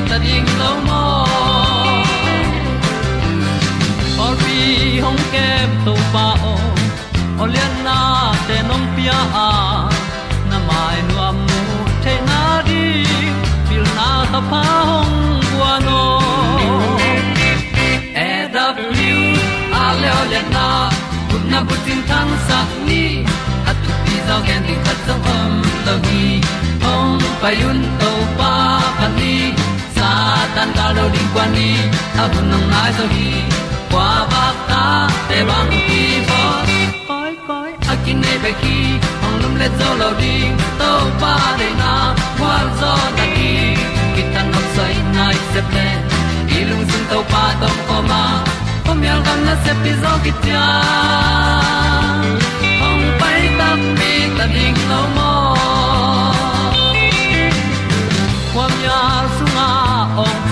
ta ta ding lo mo or bi hong kem to pa o olian na te nong pia. A na mai nu am mu te na di pil na ta pa hong bua no e da blue a le olian na kun na bu tin tan sa ni. At pi zo gen di khat zo om lo gi hong pa yun to pa tan ga lo ding kwan ni a bu nang mai zo ba ta để băng đi bo koi koi a kin nei pe ki lum le zo lo ding pa na, qua zo ta đi. Ki tan nok sai nai se ple ilung sun to pa tom ko ma. Pom yal gam na se pi zo ki tia ta mi ta ding lâu mơ kwam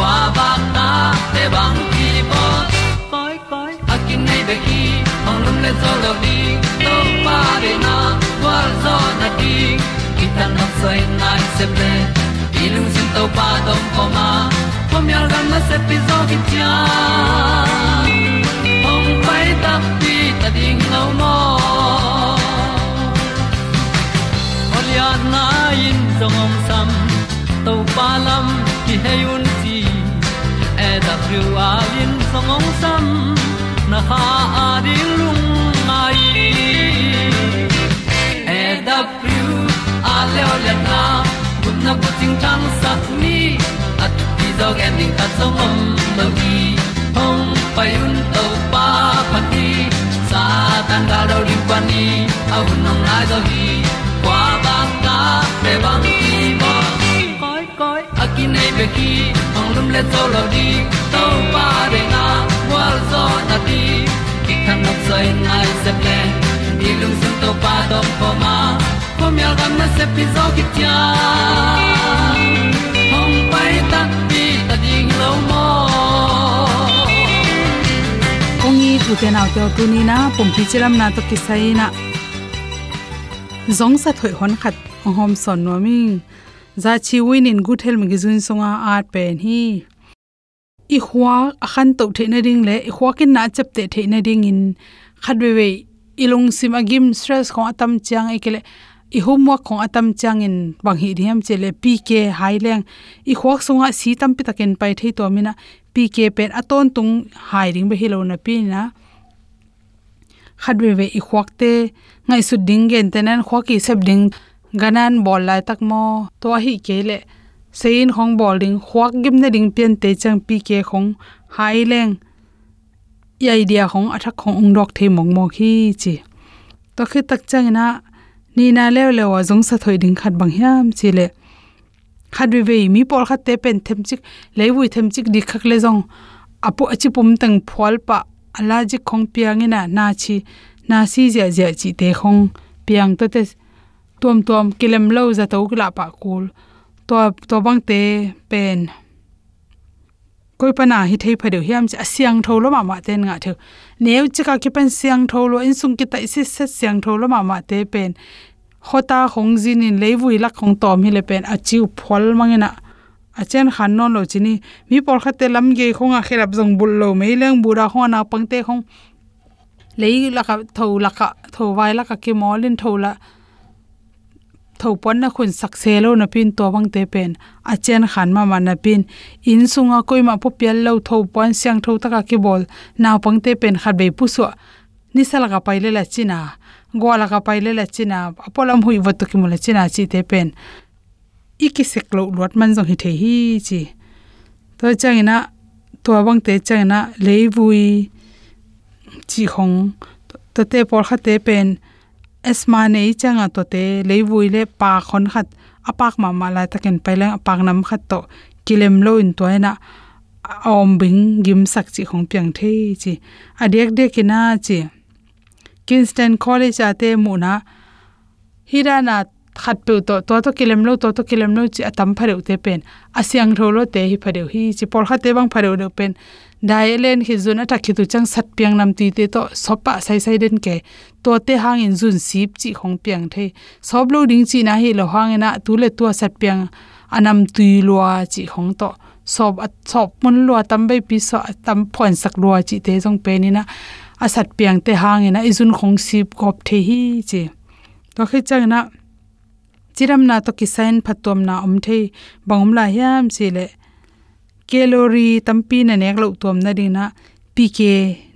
kwa ba ta te bang ki bo koi koi a kin nei be ki ong lum le zo lo di to pa de na kwa zo na ki ta na sai nai se ple ilung sin to pa tom ko ma. Pom yal gam na se pi zo ki tia ong pai ta pi ta ding lo mo Olia na in zong om sam to pa lam ki hay un ti da thru a lin song ong sam na ha a di lung mai e da thru a le o le na kun na ko ting tang sat ni at ti dog ending ta song om no gi hong pai un to pa pa ti sa tan ga do ri pa ni au nong lai do gi kwa ba ta pe bang ki nei pe ki ong lum le to lo di to pa de na wa zo na ti ki kan nok sai nai se ple ni lung sun to pa do po ma. Po mi al gam na se pi zo ki tia hong pai ta pi ta ding lo mo ong kongi tu te na to tu ni na pom pi chiram na to ki sai na. Zong sa thoi hon khat hom son no ming za chi win in good health magazine songa art pen hi. I khwa akhan to the na ring le i khwa kin na chap te the na ring in khatwe we ilung sim agim stress ko atam chang ekele i homework khong atam chang e in bang hi riam chele pk haileng i khwak songa si tam pi taken pai thei to mina pk pen aton tung hiring be hilo na pi na. Khadwe we i khwak te, ngai su ding gen tenen khwaki sep ding ganan bol lai tak mo, to hi kele sein khong bol ding khwak gim na ding pian te chang pk khong. Hai leng. I idea khong athak khong ung dok the mong mo khi chi. To khi tak chang na ni na le le wa jong sa thoi ding khat bang hiam chi le. Khat we we mi por khat te pen them chik le wi them chik di khak le jong apu achi pum tang phol pa ala ji khong piang ina na chi, na si ja ja chi te khong. Piang to te tuam tuam kilem lo za to kla pa ah kul. To to bang te pen. Koi pana hi thei phadeu hiam cha siang tho lo ma ma ten nga the neu chika ki pen siang tho lo, in sung ki tai si se siang tho lo ma ma te pen. Khota khong jin in leivui lak khong tom hi le pen. Achiu phol mangena achen khan non lo chini. Mi por kha te lam ge khonga khelap jong bul lo me leng bura khona pangte khong. Lei laka tho laka tho vai laka ki molin tho la. tho pon na khun sak na pin to bang te pen. A chen khan ma ma na pin. In sunga koi po pial lo tho siang tho taka ki bol. Naw pang te pen khat be pu so ni sala ka pai la china. Go ka pai la china. Apolam hui wat ki mula china chi te pen. Iki lo lot man jong hi the hi chi. To changina to bang te changina leivui chi khong to te por kha te pen. Esma nei changa to te leivui le pa khon khat apak ma ma la taken pailang apak nam khat to kilem lo in to na om bing gim sak chi khong piang the chi adek de kina chi kingston college ate mu na hirana khat pe to to to kilem lo to to kilem lo chi atam phareu te pen asyang tholo te hi phare hi chi por kha te bang phareu pen dai len hi zun ata khitu chang sat piang nam ti te to sopa sai sai den ke. To te hang in zun sip chi khong piang the. Sob lo ding chi na hi lo hang na tu le tu sat piang anam tui lua chi khong to. Sob at sob mun lua tam bai pi so tam phon sak lua chi te jong pe ni na. Asat piang te hang ina izun khong sip kop the hi chi. To khi chang na, chiram na to kisain phatom na om the. Bangum la hiam chi le calorie tampi na nek lo tom na dina pk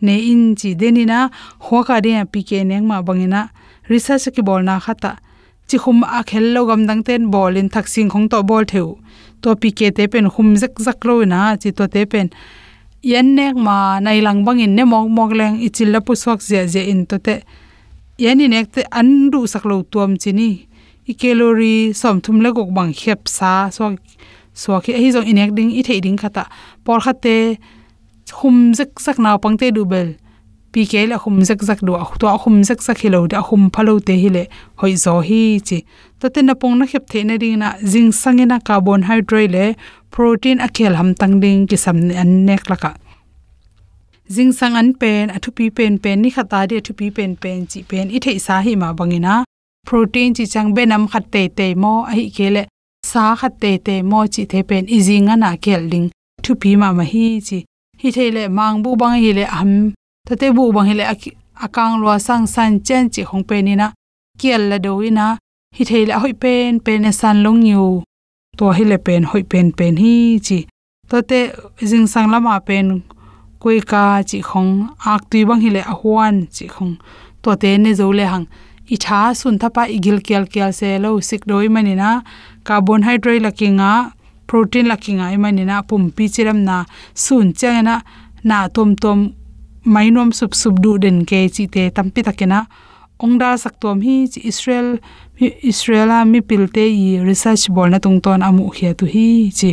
ne in chi denina hoka de pk neng ma bangina research ki bol na khata chi khum a khel lo gam dang ten bol in thak sing khong to bol theu to pk te pen khum zak zak lo na chi to te pen yan nek ma nai lang bang in ne mok mok leng ichil la pu swak je je in to te yani nek te an du sak lo tuam chi ni i calorie som thum le gok bang khep sa so so khi hi jong inek ding i thei ding khata por khate, khum zak sak naw pangte du bel. Pi la khum zak zak du to khum zak sak hilo da khum phalo te hi hoi zo hi chi. To te na pong na khep the na ding na jing sangena carbohydrate le, protein a ham tang ding ki sam an nek laka jing sang an pen athu pi pen pen ni khata de athu pi pen pen chi pen i thei sa hi ma bangina protein chi chang benam khat te te mo, a hi kele sa khat te te mo chi the pen izinga na kel ding thu pi ma ma hi chi. Hi thele mang bu bang hi le am. Ta te bu bang hi le akang lo sang san chen chi hong pe ni na. Kel la do ina hi thele hoi pen pen e san long yu. To hi le pen, hoi pen pen hi chi. To te jing sang lama pen koi ka chi khong ak tui bang hi le ahwan chi khong to te ne zo le hang. I tha sun thapa igil kel kel se lo sik doi mani na carbohydrate lakinga, protein lakinga i mani na pum pi chiram na sun changena na tom tom, mainom sup sup du den ke chi te tampi takena. Ongda saktom hi chi israel israela mi pilte i research bol na tung ton amu khia tu hi chi.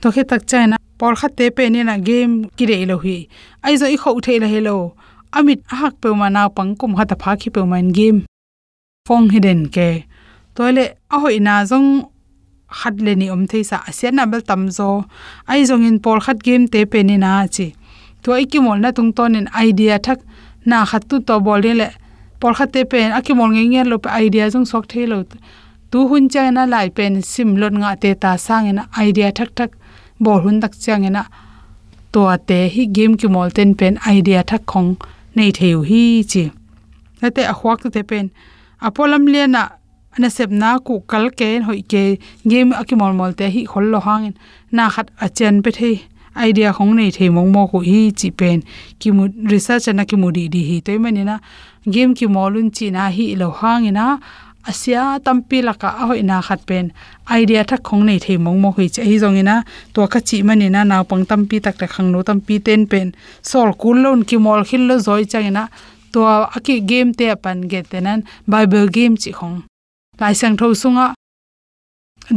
To khe tak chana por kha te pe ni na game ki re lo hi. Ai zo i kho the la hello amit hak pe ma na pang kum ha ta pha khi pe man game. Phong hidden ke toile a hoi na zong khat le ni om thei sa asian na bel tam zo. Ai zong in pol khat game te pe ni na chi. To ai ki mol na tung ton in idea thak na khat tu to bol le. Pol khat te pe a ki mol nge nge lo pe idea zong sok thei lo. Tu hun cha na lai pen sim lon nga te ta sang ina idea thak thak. Bol hun tak chang ina to ate hi game ki mol ten pen idea thak khong nei theu hi chi. Ate a khwak te pen apolam le na sep na ku kal ke hoi ke game akimol mol te hi khol lo hangin. Na khat a chen pe the idea khong nei the mong mo ko hi chi pen. Ki mu, research na ki mu di di hi toy mani na. Game ki molun chi na hi lo hangina asia tampi laka a hoi na khat pen. Idea thak khong nei the mong mo hi chi hi zong ina. To kha chi mani na naw pang tampi tak ta khang no tampi ten pen. Sol kul lon ki mol khil lo zoi changina to aki game te pan ge tenan bible game chi khong lai sang tho sunga.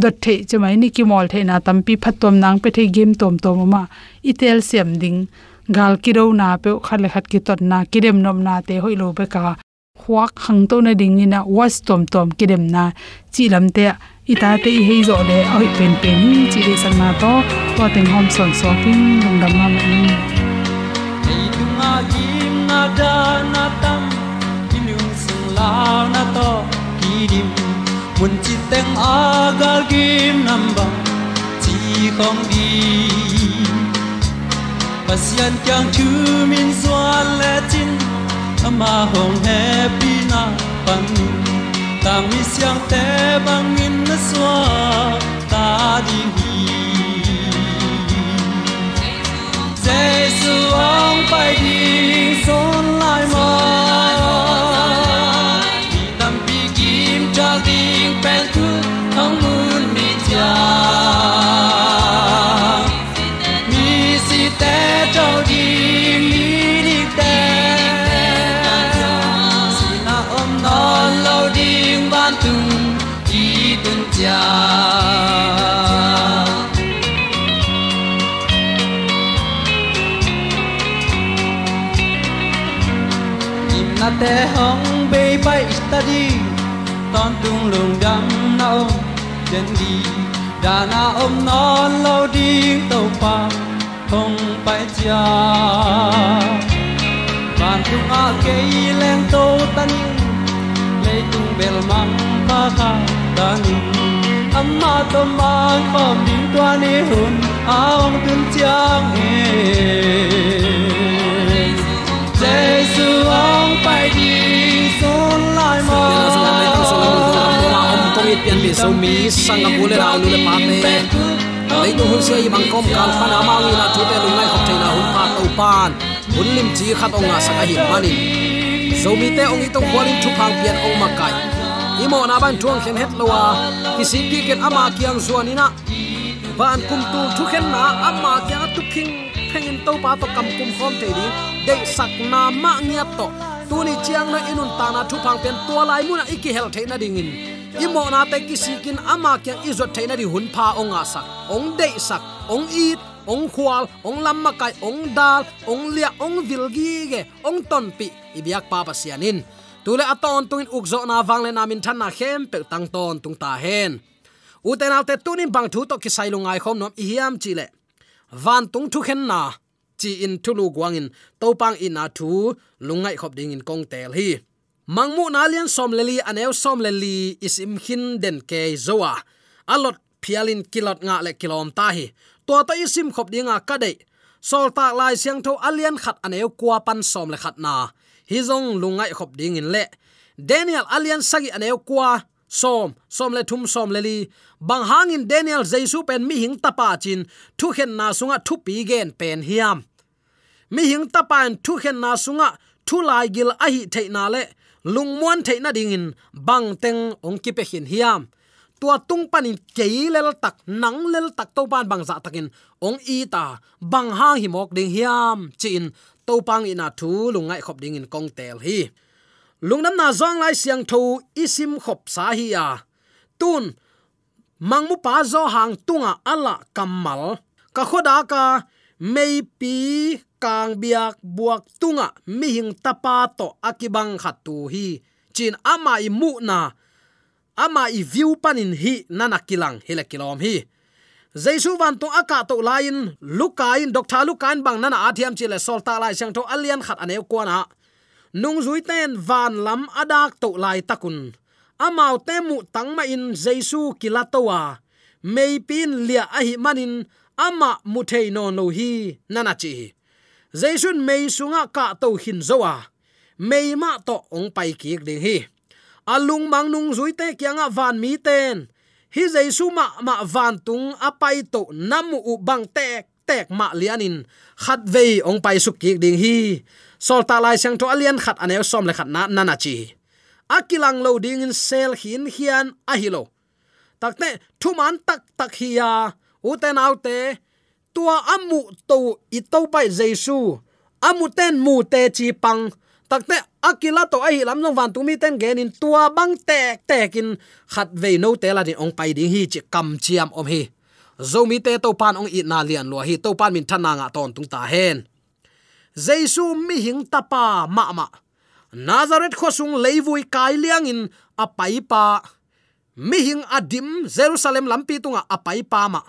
Dot the chmai ni ki mol the na tampi phatom nang pe the game tom tom ma itel sem ding. Gal ki ro na pe khat le khat ki tot na. Kirem nom na te hoi lo be ka. Huak khang to na ding ina was tom tom kidem na. Chi lam te ita te i hei zo le oi pen pen. Chi le sang na to. To teng hom son so king lung dam ma ni. Ei tu ma kim na da na tam. Ilung sung la na to ki dim mun chi teng agal gim nam ba chi không đi. Pasian kyang chu min zuan le chin ama hong happy na pan ta mi siang te bang in na swa ta di hi Giêsu ông phải đi son lại mà đến đi. Đã na om non lâu đi, tàu pa không phải cha ban tung a ke leng to tan lấy tung bel mang pa kha tan amma to mang bom đi tua ni hun aong tun chiang e Jesus ông phải đi xuống lại mà om pian mi so mi sanga bule ra lu le pa te lấy tu hun sei bang kom kal pan ama ngi na thu te lu ngai khop theina hun pa to pan. Hun lim chi khat onga saka hi manin so mi te ong itong kwalin thu phang pian ong makai imo na ban tuang khen het lowa kisi ki ken ama kiang zuanina van kum tu thu khen na ama kya tu king phengin to pa to kam kum khom te di de sak na ma ngiat to tu ni chiang na inun ta na thu phang pen tua lai mu na iki hel the na dingin imo na te kisikin ama kyang izot the na di hun pha onga sak ong de sak, ong i ong khwal ong lamma kai ong dal, ong lia, ong vilgi ge ong ton pi ibyak pa pa sianin. Tule aton tungin ukzo na wangle na min than na khem pe tang ton tung ta hen. Uten alte tunin bang thu to ki sailungai khom nom i hiam chile. Van tung thu khen na. Chi in thulu gwangin topang in na thu lungai khop ding in kong tel hi mangmu na lian som leli aneu som leli isim hin den ke zowa. Alot phialin kilot nga le kilom ta hi. To ta isim khop dinga ka dei. Sol ta lai siang tho alian khat aneu kwa pan som le khat na. Hi zong lungai khop ding in le. Daniel alian sagi aneu kwa som som le thum som le li. Bang hangin daniel jaisu pen mi hing tapa chin. Thu khen na sunga thu pi gen pen hiam. Mi hing tapan thu khen na sunga thu lai gil a hi theina le lungmuan theina dingin bang teng ong ki pe hin hiam. Tua tung panin keilel tak, nang lel tak to ban bang za takin ong i ta bang hang hi mok ding hiam. Chin to pang ina thu lungai khop ding in kong tel hi. Lungnam na zong lai siang tho isim khop sa hi ya. Tun mangmu pa zo hang tunga ala kamal. Ka khoda ka mei pi kang biak buak tunga mi hing tapa to akibang khatu hi. Chin ama i mu na, ama i view panin hi nana kilang hile kilom hi. Jaisu van to aka to lain, lukain doctor lukain bang nana athiam chile solta lai sang to alian khat ane ko na nung zui ten van lam adak to lai takun. Amau temu tangma in jaisu kilatowa. Meipin lia ahi manin ama muthei no no hi nana chi jaisun mei sunga ka to hin zowa mei ma to ong pai ki ding hi alung mang nung zui te kyanga van mi ten hi jaisu ma ma van tung apai to namu u bang tek tek ma lianin khat vei ong pai suk ki ding hi sol ta lai sang to alian khat ane som le khat na nana chi. Akilang lo ding in sel hin hian a hilo takte thuman tak tak hiya uten à. autte tua amu to ito pai jesu. Amu ten mu te chi pang. Takte akila to ai lam nong van tumi ten gen in tua bang tek tekin khat ve no te la din ong pai ding hi chi kam chiam om hi. Zomi te to pan ong i na lian lo hi. To pan min thana nga ton tung ta hen. Jesu mi hing tapa ma ma. Nazareth khosung leivui kai liang in apai pa. Mi hing adim jerusalem lampi tunga apai pa ma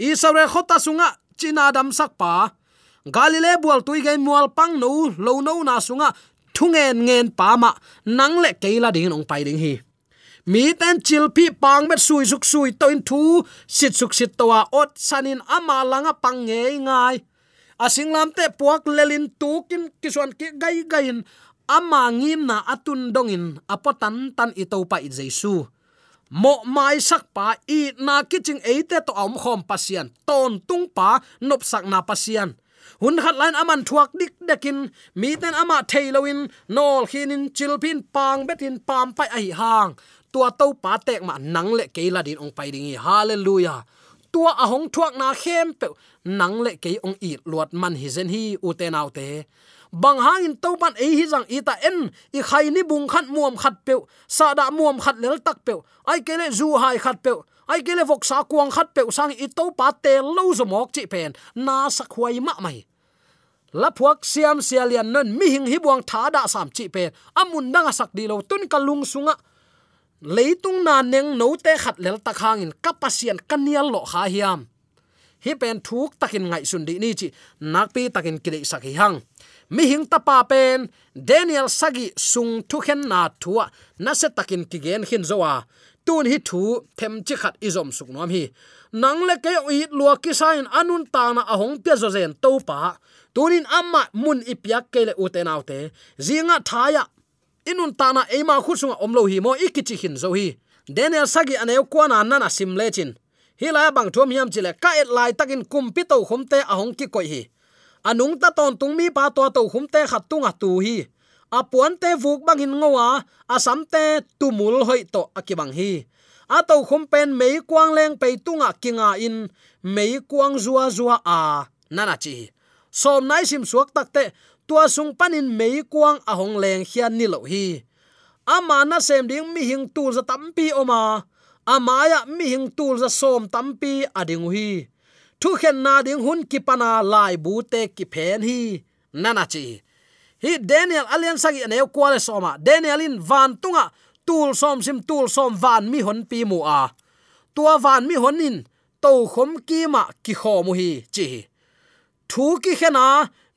israel khota sunga, china dam sak pa galile bual tui gai mual pang no lo no na sunga, thungen ngen pa ma, nang le keila ding ong pai ding hi. Mi ten chil pi pang bet sui suk sui to in thu, sit suk sit towa ot sanin ama langa pang nge ngai. Asinglam te puak lelin tukin kisuan ki gai gain, ama ngim na atun dongin apotan tan ito pa i jesu mo mai sak pa i na kiching eite to om khom pasian ton tung pa nop sak na pasian hun hat lain aman thuak dik dekin, mi ten ama thailoin nol khinin chilpin pang betin pam pai ai hang. Tua to pa tek ma nang le keila din ong pai ding hallelujah. Tua ahong thuak na khem pe, nang le ke ong i luat man hi zen hi u te nau te bang hang in to ban ei hi jang i ta en. I khai ni bung khat muam khat pe sa da muam khat lel tak pe ai kele zu hai khat pe ai kele vok sa kuang khat pe sang i to pa te lo zo mok chi pen. Na sa khuai ma mai. La phuak siam sialian non mi hing hi buang tha da sam chi pe amun danga sak di lo tun kalung sunga. Leitung na neng no te khat lel tak hang in kapasian kanial lo kha hiam. Hi pen thuk takin ngai sun di ni chi. Nakpi takin kile sak hi hang mi hing ta pa pen, daniel sagi sung thu khen na thua, na se takin ki gen hin zowa tun hi thu, them chi khat izom suk nom hi. Nang le ke i lua ki sain anun ta na ahong pya zo zen to pa. Tunin amma mun ipyak ke le uten autte zinga thaya. Inun ta na ema khusunga omlo hi mo ikichi hin zo hi. Daniel sagi aneu kwana nana sim lechin hi la bang thom hiam chile ka et lai takin kumpi to khomte ahong ki koi hi anung ta ton tung mi pa to to khomte khat tunga tu hi. Apuan te vuk bang in ngowa asam te tumul hoi to akibang hi. A to khum pen mei kwang leng pe tunga kinga in, mei kwang zua zua a nana chi som nai sim suak takte tua sung panin mei kwang a hong leng hian ni lo hi. Ama na sem ding mi hing tu za tampi oma. Amaya mi hing tu za som tampi ading hi thu khen na ding hun ki pana lai bu te ki phen hi. Nana chi. Hi, daniel alian sagi ne kwale soma daniel in van tunga. Tul som sim tul som van mi hon pi mu a. Tua van mi hon in. To khom ki ma ki kho mu hi, chi. Thu ki khena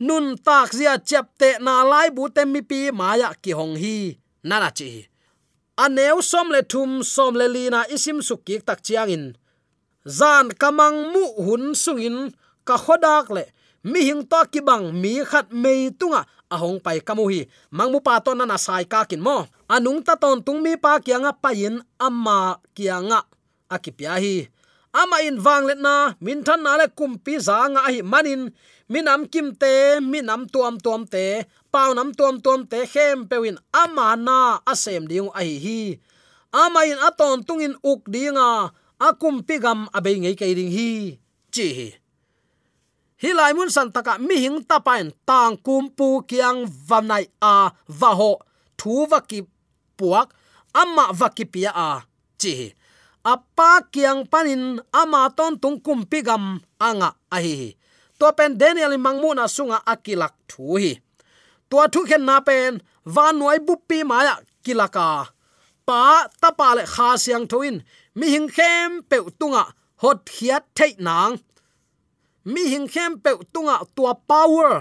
nun tak zia chapte na lai bu te mi pi maya ki hong hi. Nana chi. Aneu som le thum, som le lina isim sukik tak chiang in zan kamang mu hun sungin, ka khodak le. Mi hing to ki bang, mi khat mei tunga, ahong pai kamu hi. Mangmu pa ton na sai ka kin mo. Anung ta ton tung mi pa kianga payin amma kianga akipya hi. Ama in wang let na, min than na le kumpi za nga hi manin. Minam kim te minam tuam tuam te pau nam tuam tuam te, khem pewin ama na asem ding a hi hi. Ama in aton tungin uk dinga akum pigam abei ngei kai ding hi. Chi hi. Hi lai mun san taka mi hing tapain tang kum pu kiang vanai a va ho. Thu va ki puak amma va ki pia a. Chi hi. Apa kiang panin, ama ton tung kum pigam anga a hi to pen daniel mangmu na sunga akilak thu hi. To thu khen na pen van noi buppi maya kilaka pa tapa le kha siang thoin mi hing khem pe tunga hot khiat thei nang. Mi hing khem pe tunga tua power.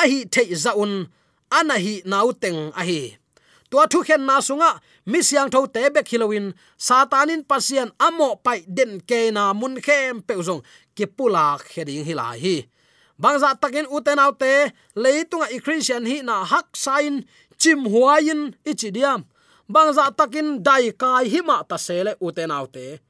A hi thei zaun ana hi nau teng a hi. Tua thu khen na sunga, mi siang tho te be khilowin satanin pasian amo pai den ke na mun khem pe zong. Ki pula khering hilai hi bangza takin uten autte leitunga i christian hi na hak sain, chim huain ichidiam bangza takin dai kai hima ta sele uten autte.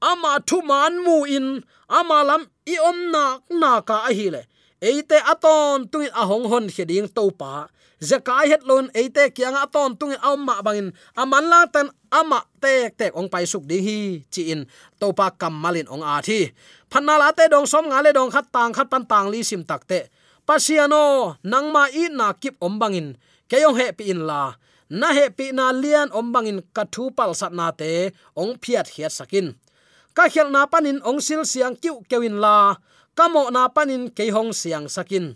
Ama thu man mu in, ama lam i om na na ka a hi le eite aton tung a hong hon heding to pa zakai het lon eite kyang aton tung ma bangin. Aman la tan ama tek tek ong pai suk ding hi, chi in. To pa kam malin ong a thi. Phanna la te dong som nga le dong khat tang khat pan tang li sim tak te. Pasiano nangma i na kip om bangin. Keyong he pi in la na he pi na lian om bangin kathu pal sat na te, ong phiat hiat sakin. Ka khel na panin ong sil siang kiu kewin la kamo na panin ke hong siang sakin.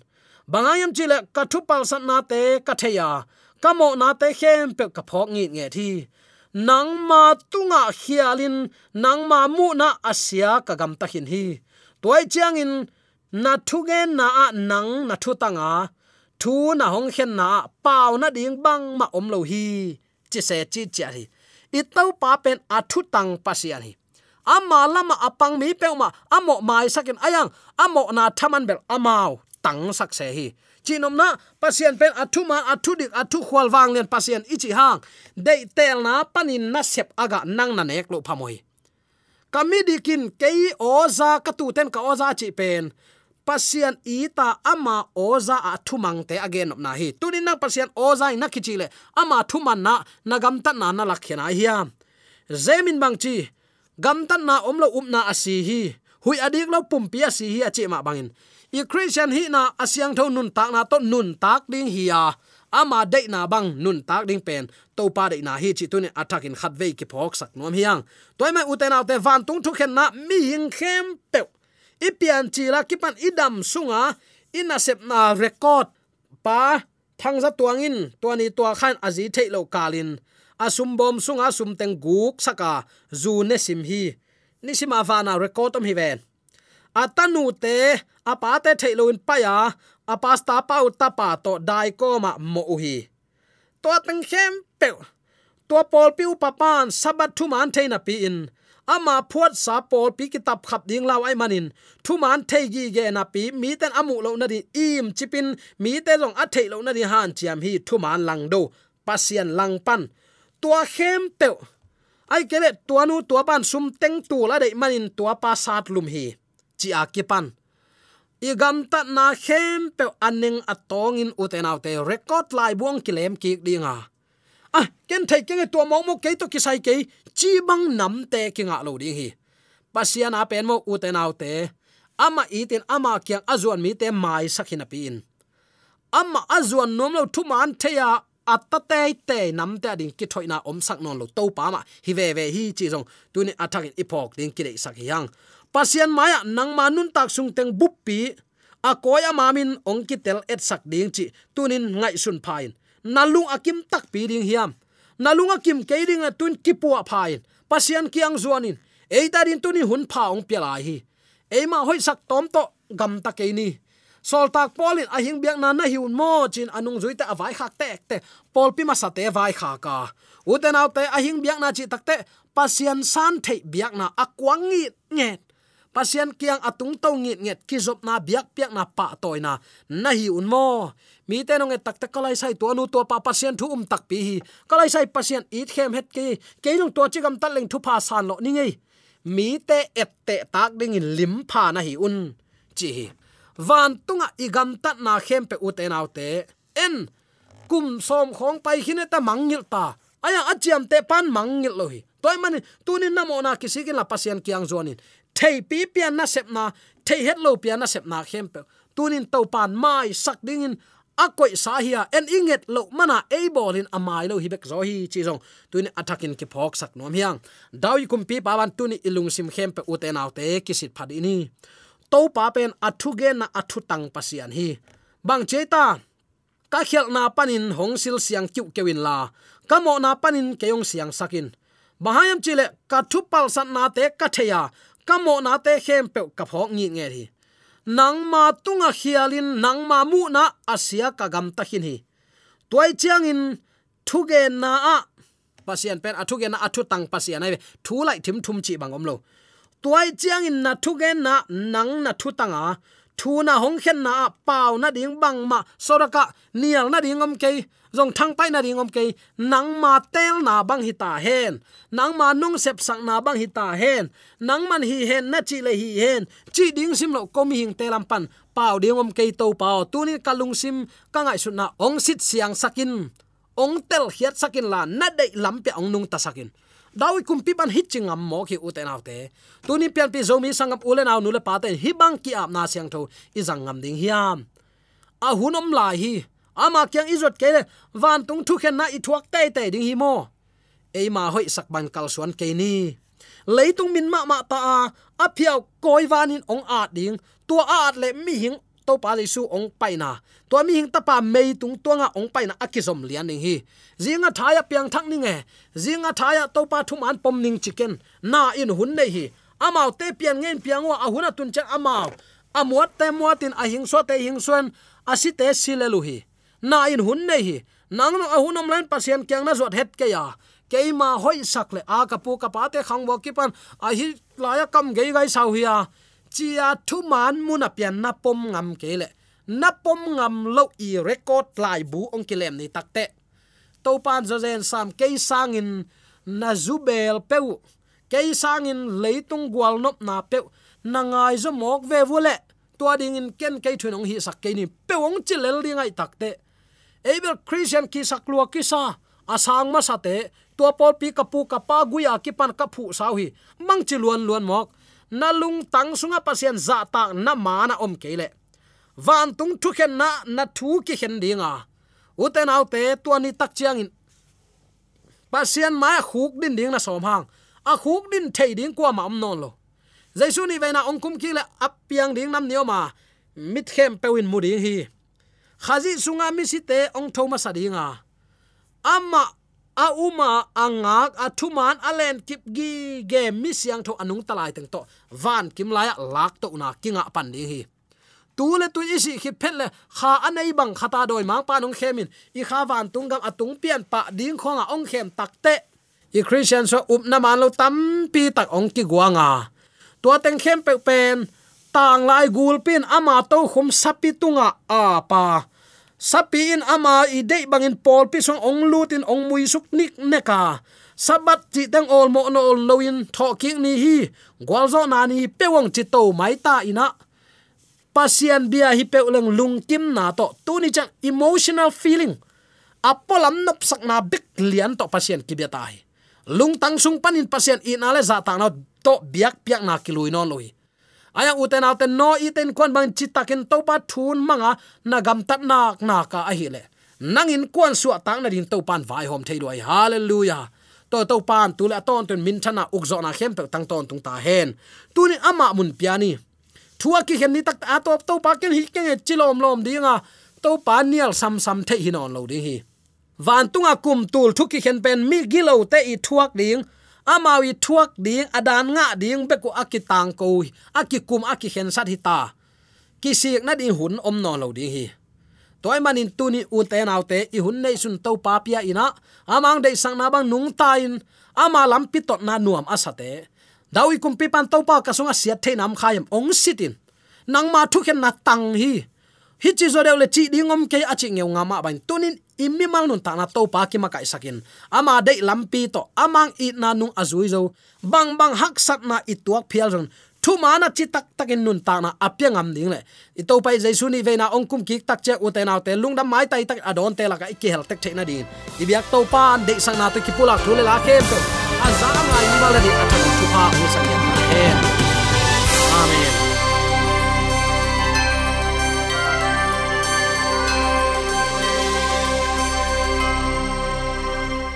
Bangayam chile ka thu pal sat na te ka theya kamo na te khem pe ka phok ngi nge thi nang ma tunga hialin nang ma mu na asia ka gam ta hin hi. Toy chiang in, na thu gen na a nang na thu tanga thu na hong khen na pau na ding bang ma om lo hi. Chi se chi chi hi i tau pa pen a thu tang pasian hi ama lama apang mi peuma amo mai sakin ayang amo na thaman bel amao tang sak se hi. Chinom na pasien pen athu man athu dik athu khwal wang len pasien ichi hang dei tel na panin na sep aga nang na nek lo phamoi kami dikin kei oza katu ten ka oza chi pen pasian ita ama oza a thumang te again na hi. Tunin nang pasian oza ina kichile ama thuman na nagam ta na na lakhena hiam zemin bang chi, gam tan na omlo umna asi hi. Hui adik lo pumpi asi hi achi ma bangin. I christian hi na asyang tho nun tak na to nun tak ding hi ya. Ama de na bang nun tak ding pen. To pa de na hi chi tu attack in khat ve ki phok sak nom hiang toy mai uten out te van tung thu khen na mi hing khem pe ipian chila kipan idam sunga, ina sep na record. Pa, thang za tuangin tuani tua khan azi thailo kalin. Asum bom sunga, sum teng guk saka zu ne sim hi ni sima vana record om hi ven atanu te apa te thailo in pa ya apasta pa uta pa to dai ko ma mo hi. To teng khem pe to pol piu papan sabat thu man theina pi in ama phuat sa pol pi kitap khap ding law ai manin. Thu man thei gi ge na pi, mi ten amu lo na di im chipin, mi te long a thei lo na di han chiam hi thu man lang do pasian lang pan. Tua khem pe ai kele tua nu tua ban sum teng tu la dei manin tua pa sat lum hi. Chi a ki pan. I gam ta na khem pe aning atong in uten autte record lai buang kilem ki dinga a ken thai ken to mo mo ke to cái sai ke chi bang nam te ki nga lo ding hi pasian a pen mo uten autte ama itin ama kyang azuan mi te mai sakhina pin ama azuan nom lo thu man the ya atta te te nam te ding ki thoina om sak non lo to pa ma hi ve ve hi chi jong tu ni attack ipok ding ki dei sak yang pasian maya nang manun tak sung teng buppi a koya mamin ong ki tel et sak ding chi tunin ngai sun phain nalung akim tak pi ding hiam. Nalung akim ke ding na tun kipua phain. Pasian kiang zuanin. Eita din tuni hun pha ong pela hi. Ema hoi sak tom to gam ta ke ni sol tak polin a hing biak na na hiun mo chin anung zui ta avai khak tek te. Pol pi ma sa te vai kha ka. Uten autte a hing biak na chi takte pasian san thei biak na akwangi nget pasian kiang atung to ngit nget ki zop na biak piak na pa toy na. Na hi un mo. Mi te nong e tak tak kalai sai to nu to pa pasian thu um tak pi hi. Kalai sai pasian it khem het ki. Ke nong to chi gam tal leng thu pa san lo ni ngei. Mi te et te tak ding in lim pha na hi un. Chi hi. Van tunga igam tat na khem pe e u te te. En, kum som khong pai khine ta mangil ta. Aya achiam te pan mangil lo hi. Toy man tunin namo na kisikin la pasian kiang zonin thei pi pian na sep na thei het lo pian na sep na khem pe. Tunin to pan mai sak ding in akoi sa hiya en inget lo mana e bolin amai lo hibek zo hi chi zong, tuin attacking ki phok sak nom hiang. Dawi kum pi pawan tuni ilung sim khem pe uten autte kisit phadini to pa pen athu ge na athu tang pasian hi. Bang cheta ka khel na panin hong sil siang kyu kewin la. Kamo na panin keyong siang sakin. Bahayam chile ka thu pal san na te ka theya kamo na te khem pe ka phok ngi nge hi nang ma tunga khialin, nang ma mu na asia ka gam ta hin hi. Toy chiang in thuge na a pasian pen athuge na athu tang pasian ai thu lai thim thum chi bangom lo. Toy chiang in na thuge na, nang na thu tanga. Thu na hong khen na pau na ding bang ma, soraka nial na ding om ke zong thang pai na ring om ke nang ma tel na bang hi ta hen. Nang ma nung sep sang na bang hi ta hen. Nang man hi hen na chi le hi hen. Chi ding sim lo komi hing te lam pan. Pau ding om ke to pau tu ni kalung sim. Ka ngai su na ong sit siang sakin. Ong tel hiat sakin la na dei lam pe ong nung ta sakin. Dawi kumpi ban hitching am mo ki uten autte tuni pian pi zomi sangam ulen aw nule pate hi bang ki ap na siang tho. Izang ngam ding hiam. A hunom lai hi ama kyang izot kele van tung thu khen na i thuak te te ding hi mo. E ma hoi sak ban kal suan ke ni. Leitung min ma ma ta a a phiao koi vanin ong a ding. Tua a at le mi hing to pa jesu ong paina to mi hing tapa mei tung tua nga ong paina akizom lian ning hi. Zinga thaya piang thak ning e. Zinga thaya to pa thum an pom ning chicken. Na in hun nei hi. Amao te pian ngen piang wa ahuna tun cha amao. Amuat te muatin ahing so te hing suan asite silelu hi na in hun nei hi. Nang no ahunam len pasien kyang na zot het ke ya. Keima hoi sakle a kapu kapate khang bo ki pan. A hi laya kam gei gai sau hi hiya chia thu man mu na pian na pom ngam ke le. Na pom ngam lo i record lai bu ong kilem ni takte to pan zo zen sam ke sang in na zubel peu ke sang in leitung gwal nop na pe na ngai zo mok ve vule tua ding in ken ke thunong hi sak ke ni pe peong chilel ri ngai takte ebel christian ki saklua ki sa asang ma sate tua pol pi kapu kapa guya ki pan kapu sau hi mang chi luan luan mok na lung tang sunga pasien za ta na mana om kele van tung thu khen na na thu ki khen dinga. Uten autte tua ni tak chiang in. Pasien ma khuk din ding na som hang. A khuk din thei ding kwa ma om non lo. Jaisu ni veina ongkum ki le apiang ding nam nioma mit khem pewin mu hi khazi sunga mi si te ong thoma sadinga ama, a uma angak a thuman alen kip gi ge mi siang tho anung talai teng to. Van kim laya lak to na kinga pan ding hi. Tu le tu isi khi phet le kha anei bang khata doi mang pa nong khemin. I kha van tung gam atung pian pa ding khonga ong khem takte i christian so up na man lo tam pi tak ong ki guanga. Tua teng khem pe pen tang lai gulpin ama to khum sapi tunga a pa sapi in ama i de bangin pol pi song ong lutin ong mui suk nik neka. Sabat chi tang ol mo no ol loin tho ki ni hi. Gwalzo na ni pewang chi to mai ta ina. Pasian bia hi pe uleng lung kim na to. Tu ni chang emotional feeling. Apolam nop sak na bik lian to pasian ki bia tai lung tang sung panin pasian in ale za ta na to biak piak na kilui non loi aya uten auten no iten kon bang chitakin topa thun manga nagam tat nak naka a hi le. Nangin kon su tang na din topan vai hom thei loi hallelujah. To to pan tu la ton ton min thana ukzo na khem pe tang ton tung ta hen. Tu ni ama mun piani thua ki hen ni tak a top to pa ken hi ken chilom lom dinga to pa nial sam sam the hi non lo ding hi. Van tunga kum tul thuki hen pen mi gilo te i thuak ding amawi thuak ding, adan nga ding beku akitang ko akikum akihen sat hita kisik na di hun om no lo ding hi. Toy manin tuni u te naw te, i hun nei sun to pa pia ina. Amang dei sang na bang nung tain, ama lam pitot na nuam asate dawi kum pi pan to pa ka sunga sia the nam khayam ong sitin. Nang ma thu khen na tang hi. Hi chi zo le chi dingom ke achi ngeu nga ma ban tunin immi mal nun ta na to pa ki ma kai sakin. Ama dei lampi to amang i na nung azui zo. Bang bang, hak sat na i tuak phial ron thu mana chi tak takin nun ta na apya ngam ding le. I to pai jaisu ni veina ong kum ki tak che u te naw te lung dam mai tai tak adon te la ka ki hel tek the na din i biak to pan de sang na to ki pulak thule la kem to. Azam ngai ni wala di atang thu pa u sang ya.